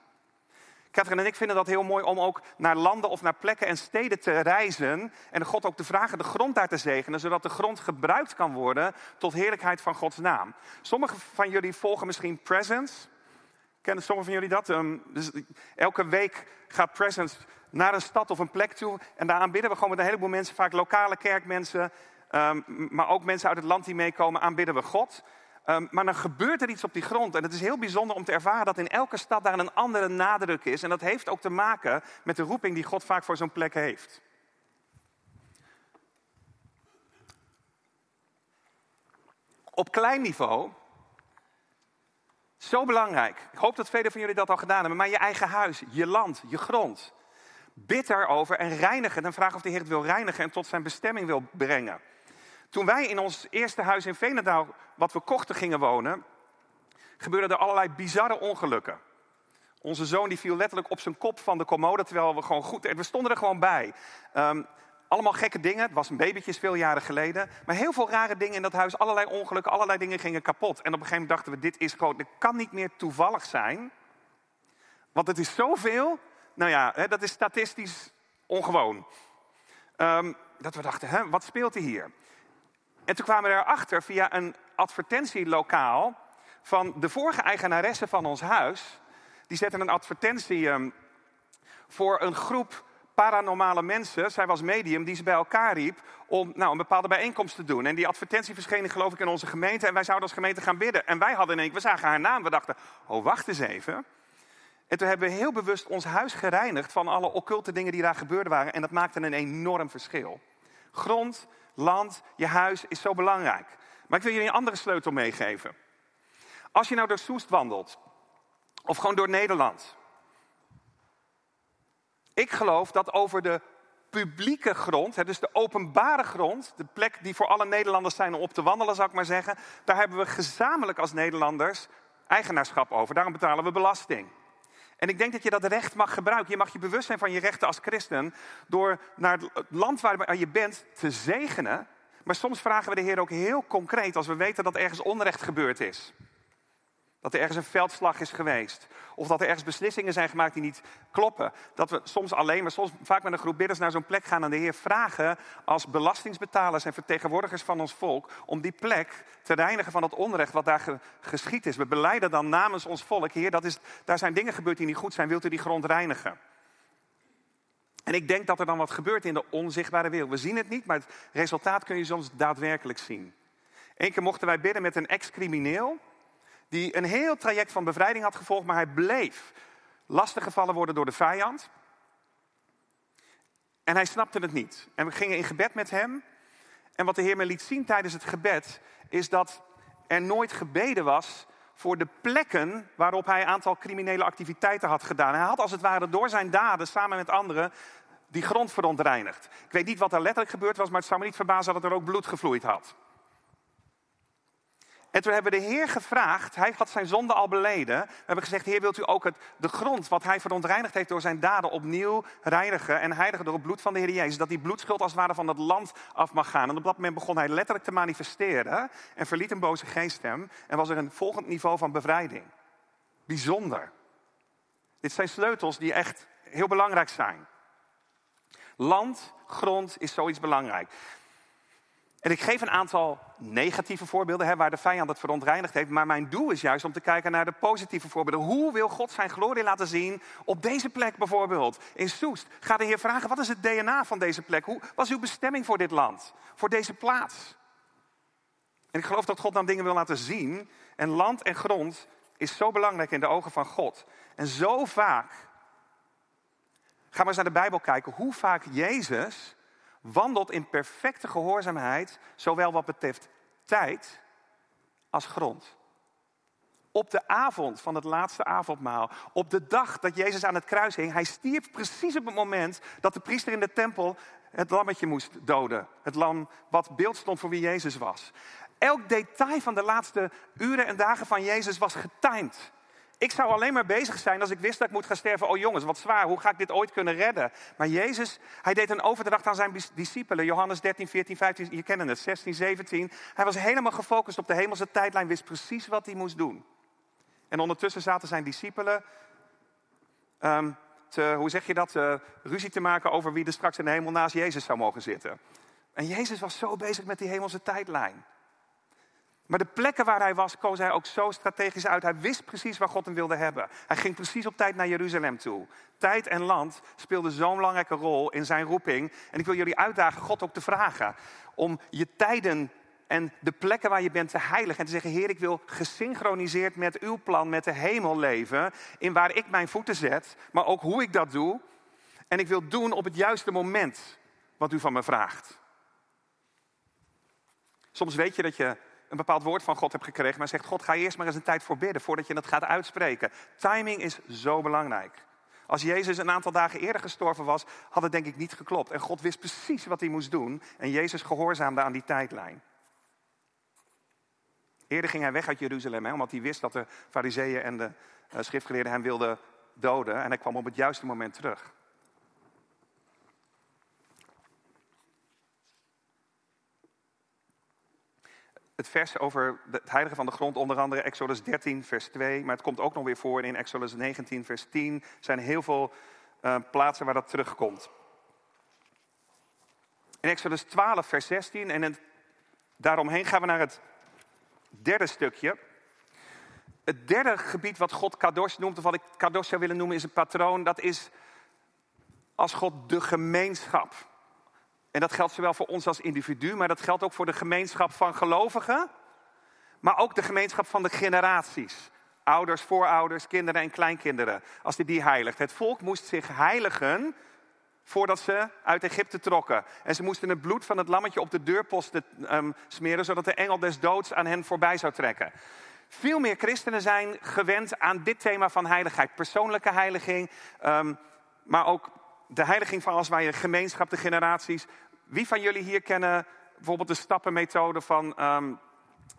Catherine en ik vinden dat heel mooi om ook naar landen of naar plekken en steden te reizen. En God ook te vragen de grond daar te zegenen, zodat de grond gebruikt kan worden tot heerlijkheid van Gods naam. Sommigen van jullie volgen misschien Presence. Kennen sommigen van jullie dat? Ehm, dus elke week gaat Presence naar een stad of een plek toe. En daar aanbidden we gewoon met een heleboel mensen, vaak lokale kerkmensen. Um, maar ook mensen uit het land die meekomen, aanbidden we God. Um, maar dan gebeurt er iets op die grond. En het is heel bijzonder om te ervaren dat in elke stad daar een andere nadruk is. En dat heeft ook te maken met de roeping die God vaak voor zo'n plek heeft. Op klein niveau, zo belangrijk. Ik hoop dat velen van jullie dat al gedaan hebben. Maar je eigen huis, je land, je grond. Bid daarover en reinig het. En vraag of de Heer het wil reinigen en tot zijn bestemming wil brengen. Toen wij in ons eerste huis in Venendaal, wat we kochten, gingen wonen, gebeurden er allerlei bizarre ongelukken. Onze zoon die viel letterlijk op zijn kop van de commode, terwijl we gewoon goed... We stonden er gewoon bij. Um, allemaal gekke dingen. Het was een babytje veel jaren geleden. Maar heel veel rare dingen in dat huis. Allerlei ongelukken, allerlei dingen gingen kapot. En op een gegeven moment dachten we, dit is gewoon... Dit kan niet meer toevallig zijn. Want het is zoveel. Nou ja, dat is statistisch ongewoon. ehm, dat we dachten, hè, wat speelt er hier? En toen kwamen we erachter via een advertentielokaal van de vorige eigenaresse van ons huis. Die zetten een advertentie um, voor een groep paranormale mensen. Zij was medium die ze bij elkaar riep om nou, een bepaalde bijeenkomst te doen. En die advertentie verscheen geloof ik in onze gemeente. En wij zouden als gemeente gaan bidden. En wij hadden in één we zagen haar naam. We dachten, oh wacht eens even. En toen hebben we heel bewust ons huis gereinigd van alle occulte dingen die daar gebeurd waren. En dat maakte een enorm verschil. Grond, land, je huis is zo belangrijk. Maar ik wil jullie een andere sleutel meegeven. Als je nou door Soest wandelt, of gewoon door Nederland. Ik geloof dat over de publieke grond, dus de openbare grond, de plek die voor alle Nederlanders zijn om op te wandelen, zou ik maar zeggen, daar hebben we gezamenlijk als Nederlanders eigenaarschap over. Daarom betalen we belasting. En ik denk dat je dat recht mag gebruiken. Je mag je bewust zijn van je rechten als christen door naar het land waar je bent te zegenen. Maar soms vragen we de Heer ook heel concreet als we weten dat ergens onrecht gebeurd is. Dat er ergens een veldslag is geweest. Of dat er ergens beslissingen zijn gemaakt die niet kloppen. Dat we soms alleen, maar soms vaak met een groep bidders naar zo'n plek gaan en de Heer vragen als belastingsbetalers en vertegenwoordigers van ons volk om die plek te reinigen van het onrecht wat daar geschied is. We beleiden dan namens ons volk, Heer, dat is, daar zijn dingen gebeurd die niet goed zijn. Wilt u die grond reinigen? En ik denk dat er dan wat gebeurt in de onzichtbare wereld. We zien het niet, maar het resultaat kun je soms daadwerkelijk zien. Eén keer mochten wij bidden met een ex-crimineel die een heel traject van bevrijding had gevolgd, maar hij bleef lastiggevallen worden door de vijand. En hij snapte het niet. En we gingen in gebed met hem. En wat de Heer me liet zien tijdens het gebed, is dat er nooit gebeden was voor de plekken waarop hij een aantal criminele activiteiten had gedaan. Hij had als het ware door zijn daden samen met anderen die grond verontreinigd. Ik weet niet wat er letterlijk gebeurd was, maar het zou me niet verbazen dat er ook bloed gevloeid had. En toen hebben we de Heer gevraagd, hij had zijn zonde al beleden. We hebben gezegd, Heer, wilt u ook het, de grond wat hij verontreinigd heeft door zijn daden opnieuw reinigen en heiligen door het bloed van de Heer Jezus. Dat die bloedschuld als het ware van het land af mag gaan. En op dat moment begon hij letterlijk te manifesteren en verliet een boze geest hem. En was er een volgend niveau van bevrijding. Bijzonder. Dit zijn sleutels die echt heel belangrijk zijn. Land, grond is zoiets belangrijk. En ik geef een aantal negatieve voorbeelden hè, waar de vijand het verontreinigd heeft. Maar mijn doel is juist om te kijken naar de positieve voorbeelden. Hoe wil God zijn glorie laten zien op deze plek bijvoorbeeld? In Soest. Ga de Heer vragen, wat is het DNA van deze plek? Hoe was uw bestemming voor dit land? Voor deze plaats? En ik geloof dat God dan dingen wil laten zien. En land en grond is zo belangrijk in de ogen van God. En zo vaak, ga maar eens naar de Bijbel kijken, hoe vaak Jezus wandelt in perfecte gehoorzaamheid, zowel wat betreft tijd als grond. Op de avond van het laatste avondmaal, op de dag dat Jezus aan het kruis hing, hij stierf precies op het moment dat de priester in de tempel het lammetje moest doden. Het lam wat beeld stond voor wie Jezus was. Elk detail van de laatste uren en dagen van Jezus was getimed. Ik zou alleen maar bezig zijn als ik wist dat ik moet gaan sterven. Oh jongens, wat zwaar, hoe ga ik dit ooit kunnen redden? Maar Jezus, hij deed een overdracht aan zijn discipelen. Johannes 13, 14, 15, je kennen het, 16, 17. Hij was helemaal gefocust op de hemelse tijdlijn, wist precies wat hij moest doen. En ondertussen zaten zijn discipelen, um, te, hoe zeg je dat, uh, ruzie te maken over wie er straks in de hemel naast Jezus zou mogen zitten. En Jezus was zo bezig met die hemelse tijdlijn. Maar de plekken waar hij was, koos hij ook zo strategisch uit. Hij wist precies waar God hem wilde hebben. Hij ging precies op tijd naar Jeruzalem toe. Tijd en land speelden zo'n belangrijke rol in zijn roeping. En ik wil jullie uitdagen God ook te vragen om je tijden en de plekken waar je bent te heiligen. En te zeggen, Heer, ik wil gesynchroniseerd met uw plan, met de hemel leven. In waar ik mijn voeten zet, maar ook hoe ik dat doe. En ik wil doen op het juiste moment wat u van me vraagt. Soms weet je dat je een bepaald woord van God hebt gekregen, maar zegt God, ga eerst maar eens een tijd voor bidden voordat je het gaat uitspreken. Timing is zo belangrijk. Als Jezus een aantal dagen eerder gestorven was, had het denk ik niet geklopt. En God wist precies wat hij moest doen. En Jezus gehoorzaamde aan die tijdlijn. Eerder ging hij weg uit Jeruzalem, hè, omdat hij wist dat de fariseeën en de uh, schriftgeleerden hem wilden doden. En hij kwam op het juiste moment terug. Het vers over het heilige van de grond, onder andere Exodus 13, vers 2. Maar het komt ook nog weer voor in Exodus 19, vers 10. Er zijn heel veel uh, plaatsen waar dat terugkomt. In Exodus 12, vers 16. En daaromheen gaan we naar het derde stukje. Het derde gebied wat God kadosh noemt, of wat ik kadosh zou willen noemen, is een patroon. Dat is als God de gemeenschap. En dat geldt zowel voor ons als individu, maar dat geldt ook voor de gemeenschap van gelovigen. Maar ook de gemeenschap van de generaties. Ouders, voorouders, kinderen en kleinkinderen. Als hij die heiligt. Het volk moest zich heiligen voordat ze uit Egypte trokken. En ze moesten het bloed van het lammetje op de deurposten um, smeren, zodat de engel des doods aan hen voorbij zou trekken. Veel meer christenen zijn gewend aan dit thema van heiligheid. Persoonlijke heiliging, um, maar ook de heiliging van als wij een gemeenschap, de generaties. Wie van jullie hier kennen bijvoorbeeld de stappenmethode van um,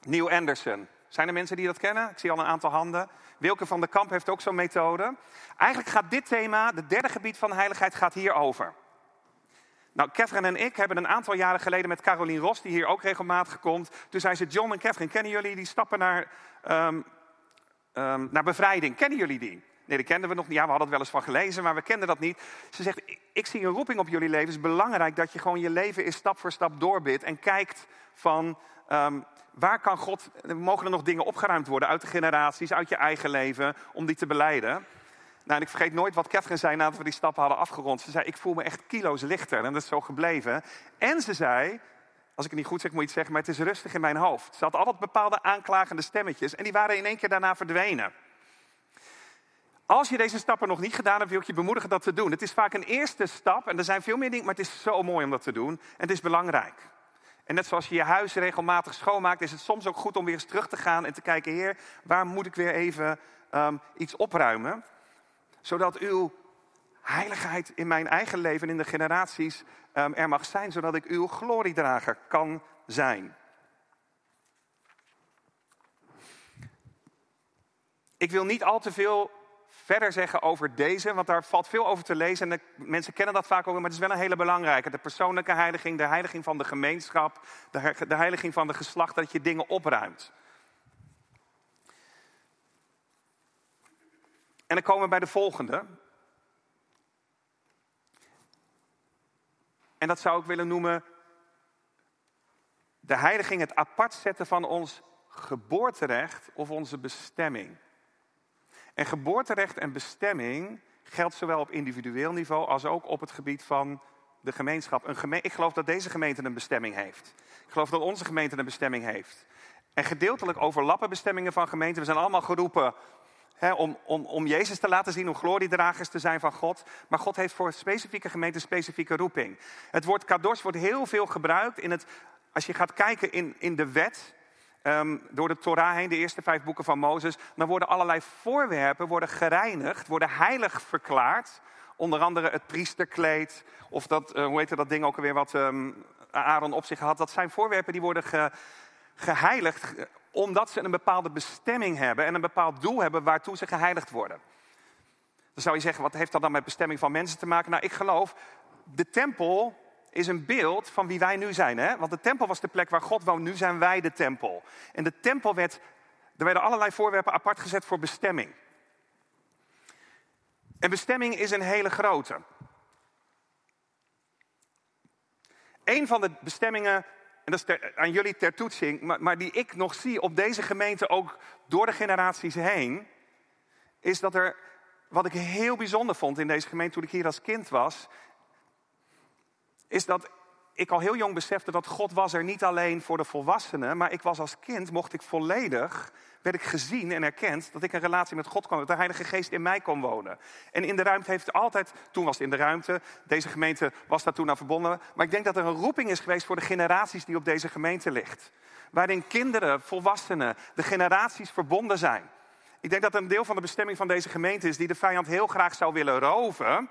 Neil Anderson? Zijn er mensen die dat kennen? Ik zie al een aantal handen. Wilke van der Kamp heeft ook zo'n methode. Eigenlijk gaat dit thema, het derde gebied van heiligheid, gaat hierover. Nou, Catherine en ik hebben een aantal jaren geleden met Caroline Ros, die hier ook regelmatig komt. Toen zei ze, John en Catherine, kennen jullie die stappen naar, um, um, naar bevrijding? Kennen jullie die? Nee, die kenden we nog niet. Ja, we hadden het wel eens van gelezen, maar we kenden dat niet. Ze zegt, ik, zie een roeping op jullie leven. Het is belangrijk dat je gewoon je leven is stap voor stap doorbidt. En kijkt van, um, waar kan God... Mogen er nog dingen opgeruimd worden uit de generaties, uit je eigen leven, om die te beleiden? Nou, en ik vergeet nooit wat Catherine zei nadat we die stappen hadden afgerond. Ze zei, ik voel me echt kilo's lichter. En dat is zo gebleven. En ze zei, als ik het niet goed zeg, moet je het zeggen, maar het is rustig in mijn hoofd. Ze had altijd bepaalde aanklagende stemmetjes. En die waren in één keer daarna verdwenen. Als je deze stappen nog niet gedaan hebt, wil ik je bemoedigen dat te doen. Het is vaak een eerste stap en er zijn veel meer dingen, maar het is zo mooi om dat te doen. En het is belangrijk. En net zoals je je huis regelmatig schoonmaakt, is het soms ook goed om weer eens terug te gaan en te kijken, Heer, waar moet ik weer even um, iets opruimen? Zodat uw heiligheid in mijn eigen leven en in de generaties um, er mag zijn, zodat ik uw gloriedrager kan zijn. Ik wil niet al te veel verder zeggen over deze, want daar valt veel over te lezen. En mensen kennen dat vaak ook, maar het is wel een hele belangrijke. De persoonlijke heiliging, de heiliging van de gemeenschap, de heiliging van de geslacht, dat je dingen opruimt. En dan komen we bij de volgende. En dat zou ik willen noemen de heiliging, het apart zetten van ons geboorterecht of onze bestemming. En geboorterecht en bestemming geldt zowel op individueel niveau als ook op het gebied van de gemeenschap. Een ik geloof dat deze gemeente een bestemming heeft. Ik geloof dat onze gemeente een bestemming heeft. En gedeeltelijk overlappen bestemmingen van gemeenten. We zijn allemaal geroepen om, om, om Jezus te laten zien, om gloriedragers te zijn van God. Maar God heeft voor specifieke gemeenten specifieke roeping. Het woord kadosh wordt heel veel gebruikt in het, als je gaat kijken in, in de wet, um, door de Torah heen, de eerste vijf boeken van Mozes, dan worden allerlei voorwerpen worden gereinigd, worden heilig verklaard. Onder andere het priesterkleed, of dat, uh, hoe heet dat ding ook alweer wat um, Aaron op zich had. Dat zijn voorwerpen die worden ge, geheiligd omdat ze een bepaalde bestemming hebben en een bepaald doel hebben waartoe ze geheiligd worden. Dan zou je zeggen, wat heeft dat dan met bestemming van mensen te maken? Nou, ik geloof, de tempel is een beeld van wie wij nu zijn. Hè? Want de tempel was de plek waar God woont, nu zijn wij de tempel. En de tempel werd, er werden allerlei voorwerpen apart gezet voor bestemming. En bestemming is een hele grote. Een van de bestemmingen, en dat is aan jullie ter toetsing, maar, maar die ik nog zie op deze gemeente ook door de generaties heen, is dat er, wat ik heel bijzonder vond in deze gemeente toen ik hier als kind was, is dat ik al heel jong besefte dat God was er niet alleen voor de volwassenen, maar ik was als kind, mocht ik volledig, werd ik gezien en erkend dat ik een relatie met God kon, dat de Heilige Geest in mij kon wonen. En in de ruimte heeft altijd, toen was het in de ruimte, deze gemeente was daar toen aan verbonden, maar ik denk dat er een roeping is geweest voor de generaties die op deze gemeente ligt. Waarin kinderen, volwassenen, de generaties verbonden zijn. Ik denk dat een deel van de bestemming van deze gemeente is die de vijand heel graag zou willen roven,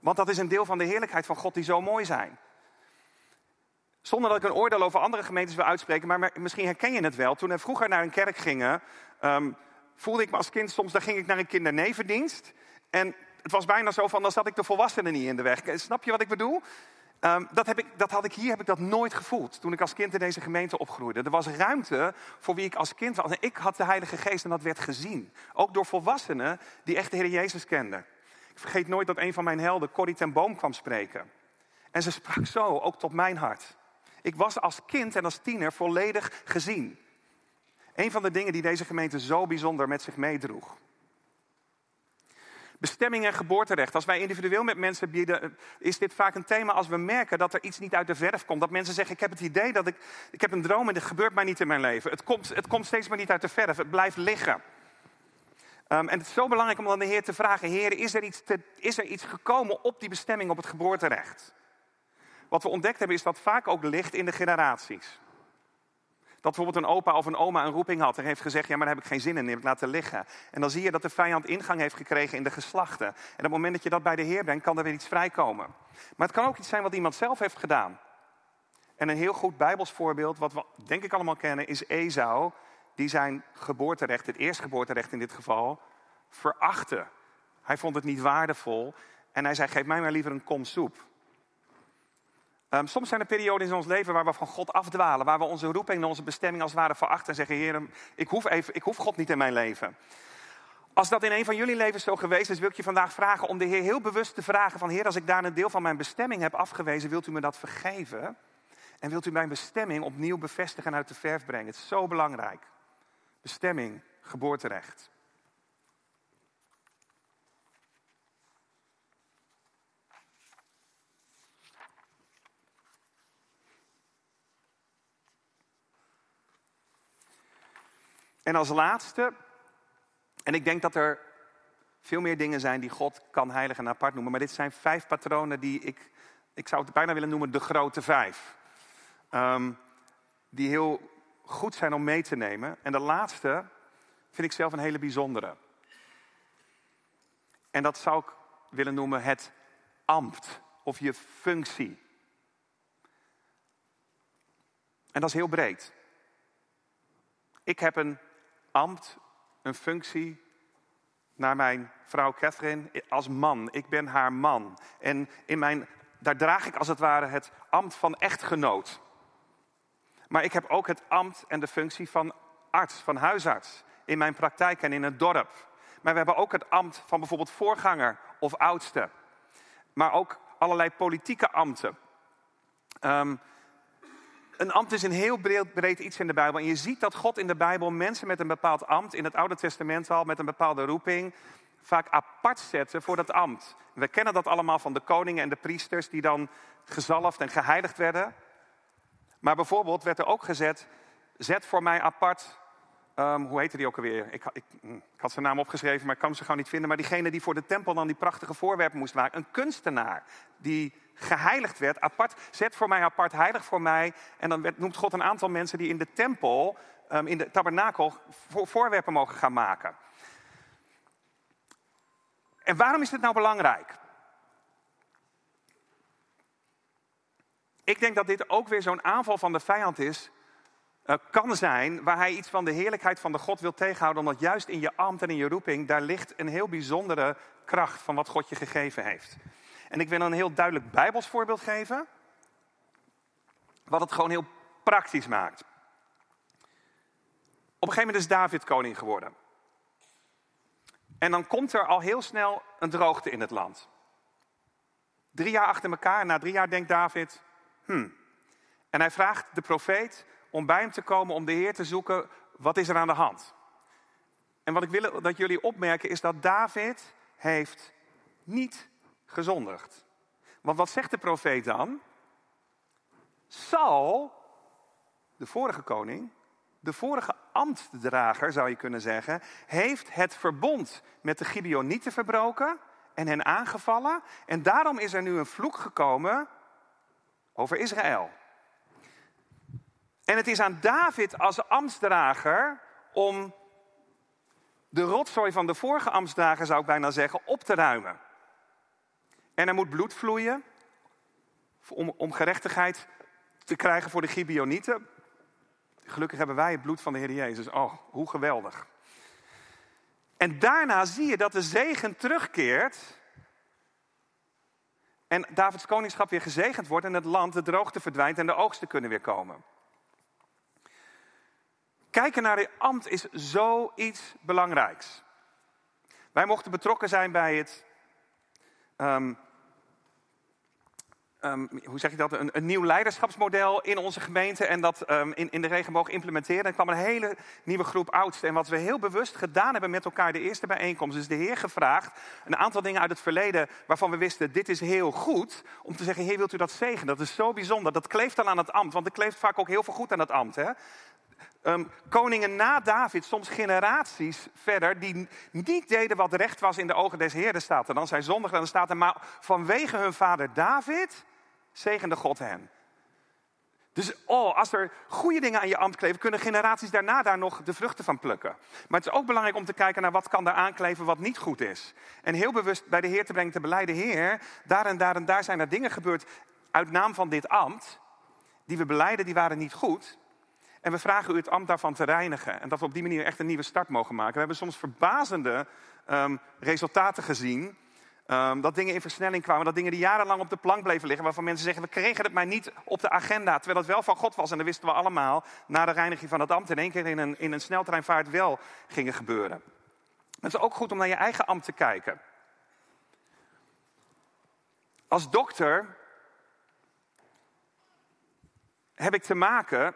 want dat is een deel van de heerlijkheid van God die zo mooi zijn. Zonder dat ik een oordeel over andere gemeentes wil uitspreken, maar misschien herken je het wel. Toen we vroeger naar een kerk gingen, um, voelde ik me als kind soms, dan ging ik naar een kindernevendienst. En het was bijna zo van, dan zat ik de volwassenen niet in de weg. Snap je wat ik bedoel? Um, dat, heb ik, dat had ik hier heb ik dat nooit gevoeld toen ik als kind in deze gemeente opgroeide. Er was ruimte voor wie ik als kind was. En ik had de Heilige Geest en dat werd gezien. Ook door volwassenen die echt de Heer Jezus kenden. Ik vergeet nooit dat een van mijn helden, Corrie ten Boom, kwam spreken. En ze sprak zo ook tot mijn hart. Ik was als kind en als tiener volledig gezien. Een van de dingen die deze gemeente zo bijzonder met zich meedroeg. Bestemming en geboorterecht. Als wij individueel met mensen bieden, is dit vaak een thema als we merken dat er iets niet uit de verf komt. Dat mensen zeggen, ik heb het idee dat ik, ik heb een droom en dit gebeurt maar niet in mijn leven. Het komt, het komt steeds maar niet uit de verf, het blijft liggen. Ehm, en het is zo belangrijk om dan de Heer te vragen, Heer, is er, iets is er iets gekomen op die bestemming, op het geboorterecht? Wat we ontdekt hebben is dat vaak ook ligt in de generaties. Dat bijvoorbeeld een opa of een oma een roeping had en heeft gezegd: Ja, maar daar heb ik geen zin in, heb ik laten liggen. En dan zie je dat de vijand ingang heeft gekregen in de geslachten. En op het moment dat je dat bij de Heer brengt, kan er weer iets vrijkomen. Maar het kan ook iets zijn wat iemand zelf heeft gedaan. En een heel goed Bijbels voorbeeld, wat we denk ik allemaal kennen, is Esau, die zijn geboorterecht, het eerstgeboorterecht in dit geval, verachtte. Hij vond het niet waardevol en hij zei: Geef mij maar liever een kom soep. Um, soms zijn er perioden in ons leven waar we van God afdwalen, waar we onze roeping en onze bestemming als het ware verachten en zeggen: Heer, ik hoef, even, ik hoef God niet in mijn leven. Als dat in een van jullie levens zo geweest is, wil ik je vandaag vragen om de Heer heel bewust te vragen: van Heer, als ik daar een deel van mijn bestemming heb afgewezen, wilt u me dat vergeven? En wilt u mijn bestemming opnieuw bevestigen en uit de verf brengen? Het is zo belangrijk. Bestemming, geboorterecht. En als laatste, en ik denk dat er veel meer dingen zijn die God kan heiligen en apart noemen, maar dit zijn vijf patronen die ik, ik zou het bijna willen noemen de grote vijf. Um, die heel goed zijn om mee te nemen. En de laatste vind ik zelf een hele bijzondere. En dat zou ik willen noemen het ambt of je functie. En dat is heel breed. Ik heb een ambt, een functie naar mijn vrouw Catherine als man. Ik ben haar man. En in mijn, daar draag ik als het ware het ambt van echtgenoot. Maar ik heb ook het ambt en de functie van arts, van huisarts. In mijn praktijk en in het dorp. Maar we hebben ook het ambt van bijvoorbeeld voorganger of oudste. Maar ook allerlei politieke ambten. Um, een ambt is een heel breed, breed, iets in de Bijbel. En je ziet dat God in de Bijbel mensen met een bepaald ambt, in het Oude Testament al, met een bepaalde roeping, vaak apart zetten voor dat ambt. We kennen dat allemaal van de koningen en de priesters die dan gezalfd en geheiligd werden. Maar bijvoorbeeld werd er ook gezet, zet voor mij apart, um, hoe heette die ook alweer? Ik, ik, hm, ik, had zijn naam opgeschreven, maar ik kan ze gewoon niet vinden. Maar diegene die voor de tempel dan die prachtige voorwerpen moest maken. Een kunstenaar die geheiligd werd, apart, zet voor mij apart, heilig voor mij. En dan werd, noemt God een aantal mensen die in de tempel, um, in de tabernakel, voor, voorwerpen mogen gaan maken. En waarom is dit nou belangrijk? Ik denk dat dit ook weer zo'n aanval van de vijand is, uh, kan zijn, waar hij iets van de heerlijkheid van de God wil tegenhouden, omdat juist in je ambt en in je roeping, daar ligt een heel bijzondere kracht van wat God je gegeven heeft. En ik wil een heel duidelijk Bijbels voorbeeld geven, wat het gewoon heel praktisch maakt. Op een gegeven moment is David koning geworden. En dan komt er al heel snel een droogte in het land. Drie jaar achter elkaar, na drie jaar denkt David, hmm. En hij vraagt de profeet om bij hem te komen om de Heer te zoeken, wat is er aan de hand? En wat ik wil dat jullie opmerken is dat David heeft niet gezondigd. Want wat zegt de profeet dan? Saul, de vorige koning, de vorige ambtsdrager zou je kunnen zeggen, heeft het verbond met de Gibeonieten verbroken en hen aangevallen. En daarom is er nu een vloek gekomen over Israël. En het is aan David als ambtsdrager om de rotzooi van de vorige ambtsdrager, zou ik bijna zeggen, op te ruimen. En er moet bloed vloeien om, om gerechtigheid te krijgen voor de Gibeonieten. Gelukkig hebben wij het bloed van de Heer Jezus. Oh, hoe geweldig. En daarna zie je dat de zegen terugkeert. En Davids koningschap weer gezegend wordt en het land, de droogte verdwijnt en de oogsten kunnen weer komen. Kijken naar de ambt is zoiets belangrijks. Wij mochten betrokken zijn bij het um, Ehm, hoe zeg je dat, een, een, nieuw leiderschapsmodel in onze gemeente en dat um, in, in de regenboog implementeren. En kwam een hele nieuwe groep oudsten. En wat we heel bewust gedaan hebben met elkaar, de eerste bijeenkomst, is de Heer gevraagd, een aantal dingen uit het verleden waarvan we wisten, dit is heel goed, om te zeggen, Heer, wilt u dat zegenen? Dat is zo bijzonder, dat kleeft dan aan het ambt, want er kleeft vaak ook heel veel goed aan het ambt. Hè? Um, koningen na David, soms generaties verder, die niet deden wat recht was in de ogen des Heeren, staat er dan. Zij zondigen, dan staat er, maar vanwege hun vader David zegende God hen. Dus oh, als er goede dingen aan je ambt kleven, kunnen generaties daarna daar nog de vruchten van plukken. Maar het is ook belangrijk om te kijken naar wat kan daar aankleven wat niet goed is. En heel bewust bij de Heer te brengen te beleiden, Heer, daar en daar en daar zijn er dingen gebeurd uit naam van dit ambt, die we beleiden, die waren niet goed. En we vragen u het ambt daarvan te reinigen. En dat we op die manier echt een nieuwe start mogen maken. We hebben soms verbazende um, resultaten gezien Um, dat dingen in versnelling kwamen, dat dingen die jarenlang op de plank bleven liggen, waarvan mensen zeggen, we kregen het maar niet op de agenda, terwijl het wel van God was. En dat wisten we allemaal, na de reiniging van het ambt, in één keer in een, in een sneltreinvaart wel gingen gebeuren. Het is ook goed om naar je eigen ambt te kijken. Als dokter heb ik te maken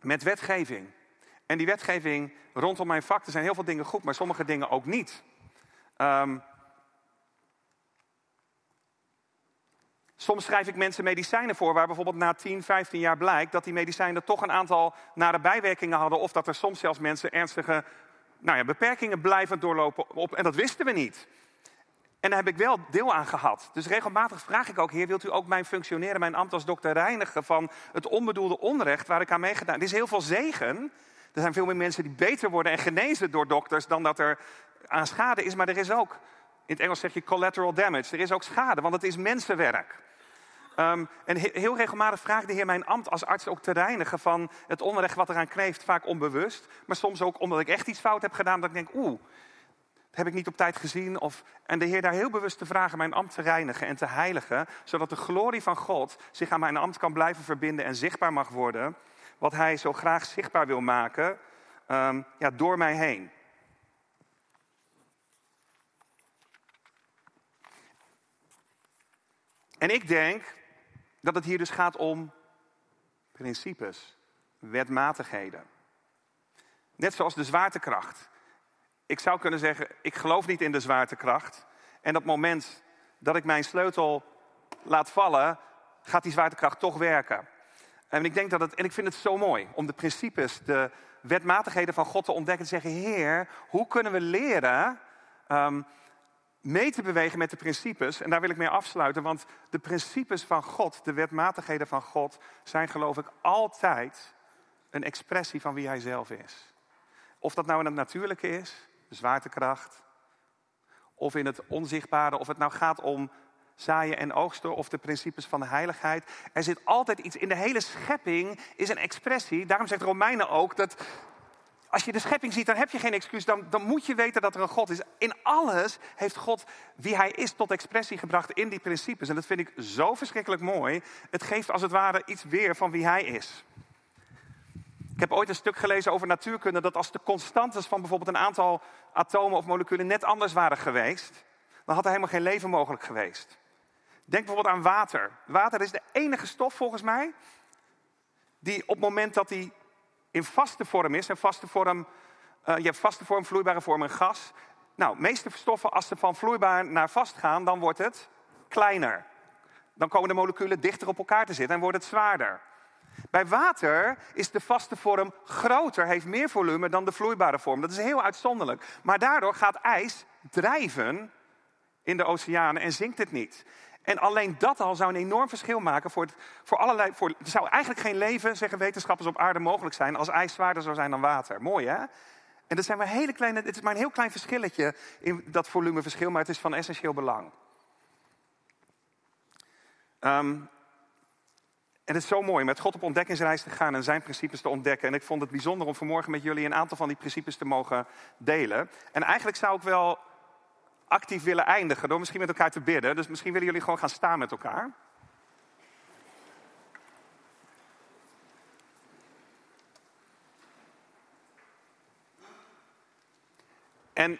met wetgeving. En die wetgeving rondom mijn vak, er zijn heel veel dingen goed, maar sommige dingen ook niet. Um, Soms schrijf ik mensen medicijnen voor waar bijvoorbeeld na 10, 15 jaar blijkt dat die medicijnen toch een aantal nare bijwerkingen hadden. Of dat er soms zelfs mensen ernstige nou ja, beperkingen blijven doorlopen. Op, en dat wisten we niet. En daar heb ik wel deel aan gehad. Dus regelmatig vraag ik ook, Heer, wilt u ook mijn functioneren, mijn ambt als dokter reinigen van het onbedoelde onrecht waar ik aan meegedaan heb? Er is heel veel zegen. Er zijn veel meer mensen die beter worden en genezen door dokters dan dat er aan schade is. Maar er is ook, in het Engels zeg je collateral damage, er is ook schade, want het is mensenwerk. Um, en heel regelmatig vraagt de Heer mijn ambt als arts ook te reinigen van het onrecht wat eraan kleeft, vaak onbewust. Maar soms ook omdat ik echt iets fout heb gedaan, dat ik denk, oeh, dat heb ik niet op tijd gezien. Of, en de Heer daar heel bewust te vragen mijn ambt te reinigen en te heiligen, zodat de glorie van God zich aan mijn ambt kan blijven verbinden en zichtbaar mag worden. Wat Hij zo graag zichtbaar wil maken um, ja, door mij heen. En ik denk dat het hier dus gaat om principes, wetmatigheden. Net zoals de zwaartekracht. Ik zou kunnen zeggen, ik geloof niet in de zwaartekracht. En het moment dat ik mijn sleutel laat vallen, gaat die zwaartekracht toch werken. En ik denk dat het, en ik vind het zo mooi om de principes, de wetmatigheden van God te ontdekken. Te zeggen, Heer, hoe kunnen we leren um, mee te bewegen met de principes. En daar wil ik mee afsluiten, want de principes van God, de wetmatigheden van God, zijn geloof ik altijd een expressie van wie Hij zelf is. Of dat nou in het natuurlijke is, zwaartekracht, of in het onzichtbare, of het nou gaat om zaaien en oogsten of de principes van de heiligheid. Er zit altijd iets in de hele schepping, is een expressie. Daarom zegt Romeinen ook dat als je de schepping ziet, dan heb je geen excuus. Dan, dan moet je weten dat er een God is. In alles heeft God wie hij is tot expressie gebracht in die principes. En dat vind ik zo verschrikkelijk mooi. Het geeft als het ware iets weer van wie hij is. Ik heb ooit een stuk gelezen over natuurkunde dat als de constantes van bijvoorbeeld een aantal atomen of moleculen net anders waren geweest, dan had er helemaal geen leven mogelijk geweest. Denk bijvoorbeeld aan water. Water is de enige stof volgens mij die op het moment dat die in vaste vorm is. En vaste vorm, uh, je hebt vaste vorm, vloeibare vorm en gas. Nou, meeste stoffen, als ze van vloeibaar naar vast gaan, dan wordt het kleiner. Dan komen de moleculen dichter op elkaar te zitten en wordt het zwaarder. Bij water is de vaste vorm groter, heeft meer volume dan de vloeibare vorm. Dat is heel uitzonderlijk. Maar daardoor gaat ijs drijven in de oceanen en zinkt het niet. En alleen dat al zou een enorm verschil maken voor, het, voor allerlei. Voor, er zou eigenlijk geen leven, zeggen wetenschappers, op aarde mogelijk zijn als ijs zwaarder zou zijn dan water. Mooi hè? En dat zijn maar hele kleine, het is maar een heel klein verschilletje in dat volumeverschil, maar het is van essentieel belang. Um, en het is zo mooi met God op ontdekkingsreis te gaan en zijn principes te ontdekken. En ik vond het bijzonder om vanmorgen met jullie een aantal van die principes te mogen delen. En eigenlijk zou ik wel actief willen eindigen door misschien met elkaar te bidden. Dus misschien willen jullie gewoon gaan staan met elkaar. En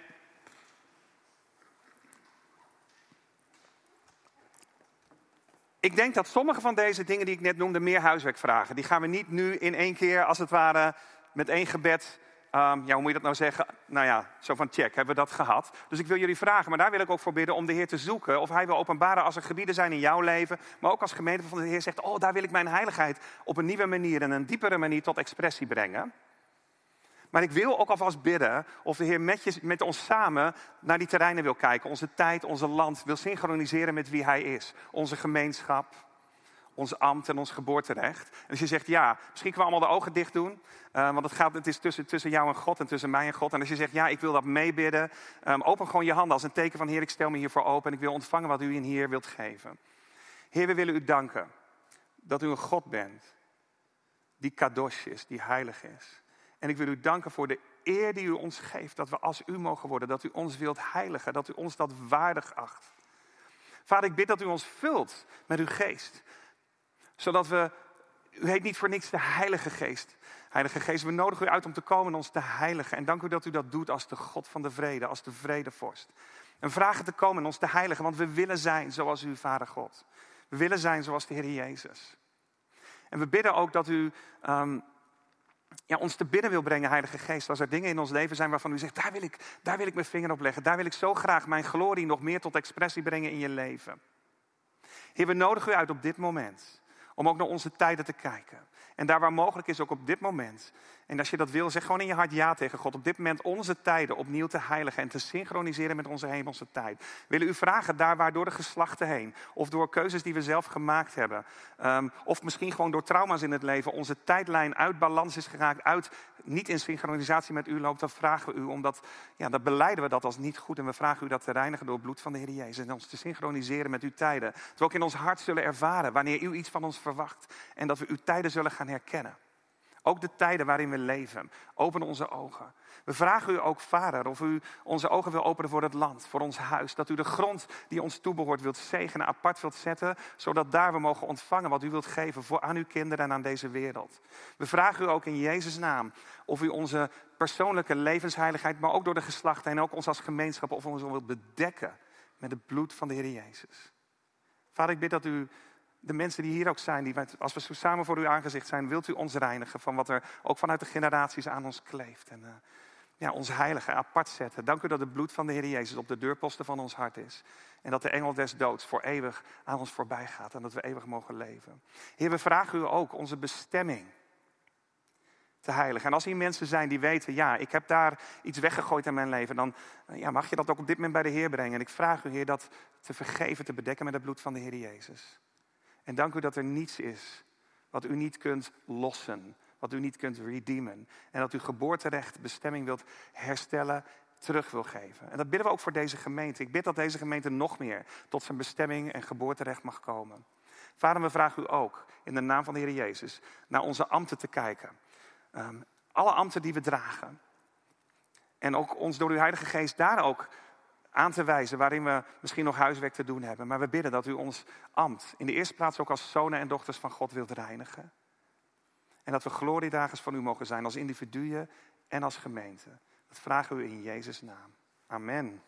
Ik denk dat sommige van deze dingen die ik net noemde meer huiswerk vragen. Die gaan we niet nu in één keer, als het ware, met één gebed Um, ja, hoe moet je dat nou zeggen? Nou ja, zo van check, hebben we dat gehad. Dus ik wil jullie vragen, maar daar wil ik ook voor bidden om de Heer te zoeken. Of Hij wil openbaren als er gebieden zijn in jouw leven, maar ook als gemeente van de Heer zegt, oh daar wil ik mijn heiligheid op een nieuwe manier en een diepere manier tot expressie brengen. Maar ik wil ook alvast bidden of de Heer met, met ons samen naar die terreinen wil kijken. Onze tijd, onze land wil synchroniseren met wie Hij is. Onze gemeenschap, ons ambt en ons geboorterecht. En als je zegt ja, misschien kunnen we allemaal de ogen dicht doen. Uh, want het, gaat, het is tussen, tussen jou en God en tussen mij en God. En als je zegt ja, ik wil dat meebidden. Um, open gewoon je handen als een teken van Heer, ik stel me hiervoor open. En ik wil ontvangen wat u in hier wilt geven. Heer, we willen u danken dat u een God bent. Die kadosh is, die heilig is. En ik wil u danken voor de eer die u ons geeft. Dat we als u mogen worden. Dat u ons wilt heiligen. Dat u ons dat waardig acht. Vader, ik bid dat u ons vult met uw geest zodat we, u heet niet voor niks de Heilige Geest. Heilige Geest, we nodigen u uit om te komen en ons te heiligen. En dank u dat u dat doet als de God van de vrede, als de vredevorst. En vragen te komen en ons te heiligen, want we willen zijn zoals uw Vader God. We willen zijn zoals de Heer Jezus. En we bidden ook dat u um, ja, ons te bidden wil brengen, Heilige Geest. Als er dingen in ons leven zijn waarvan u zegt, daar wil, ik, daar wil ik mijn vinger op leggen. Daar wil ik zo graag mijn glorie nog meer tot expressie brengen in je leven. Heer, we nodigen u uit op dit moment om ook naar onze tijden te kijken. En daar waar mogelijk is, ook op dit moment. En als je dat wil, zeg gewoon in je hart ja tegen God. Op dit moment onze tijden opnieuw te heiligen en te synchroniseren met onze hemelse tijd. We willen u vragen daar waar door de geslachten heen, of door keuzes die we zelf gemaakt hebben, ehm, of misschien gewoon door trauma's in het leven, onze tijdlijn uit balans is geraakt, uit niet in synchronisatie met u loopt, dan vragen we u, omdat, ja, dan beleiden we dat als niet goed. En we vragen u dat te reinigen door het bloed van de Heer Jezus. En ons te synchroniseren met uw tijden. Dat we ook in ons hart zullen ervaren wanneer u iets van ons verwacht. En dat we uw tijden zullen gaan herkennen. Ook de tijden waarin we leven. Open onze ogen. We vragen u ook, Vader, of u onze ogen wil openen voor het land, voor ons huis. Dat u de grond die ons toebehoort wilt zegenen, apart wilt zetten. Zodat daar we mogen ontvangen wat u wilt geven voor aan uw kinderen en aan deze wereld. We vragen u ook in Jezus' naam of u onze persoonlijke levensheiligheid, maar ook door de geslachten en ook ons als gemeenschap, of ons wilt bedekken met het bloed van de Heer Jezus. Vader, ik bid dat u de mensen die hier ook zijn, die, als we samen voor uw aangezicht zijn, wilt u ons reinigen van wat er ook vanuit de generaties aan ons kleeft. En uh, ja, ons heilige apart zetten. Dank u dat het bloed van de Heer Jezus op de deurposten van ons hart is. En dat de engel des doods voor eeuwig aan ons voorbij gaat en dat we eeuwig mogen leven. Heer, we vragen u ook onze bestemming te heiligen. En als hier mensen zijn die weten, ja, ik heb daar iets weggegooid in mijn leven, dan ja, mag je dat ook op dit moment bij de Heer brengen. En ik vraag u, Heer, dat te vergeven, te bedekken met het bloed van de Heer Jezus. En dank u dat er niets is wat u niet kunt lossen, wat u niet kunt redeemen. En dat u geboorterecht, bestemming wilt herstellen, terug wil geven. En dat bidden we ook voor deze gemeente. Ik bid dat deze gemeente nog meer tot zijn bestemming en geboorterecht mag komen. Vader, we vragen u ook in de naam van de Heer Jezus naar onze ambten te kijken. Ehm, alle ambten die we dragen. En ook ons door uw Heilige Geest daar ook aan te wijzen waarin we misschien nog huiswerk te doen hebben. Maar we bidden dat u ons ambt in de eerste plaats ook als zonen en dochters van God wilt reinigen. En dat we gloriedragers van u mogen zijn als individuen en als gemeente. Dat vragen we in Jezus' naam. Amen.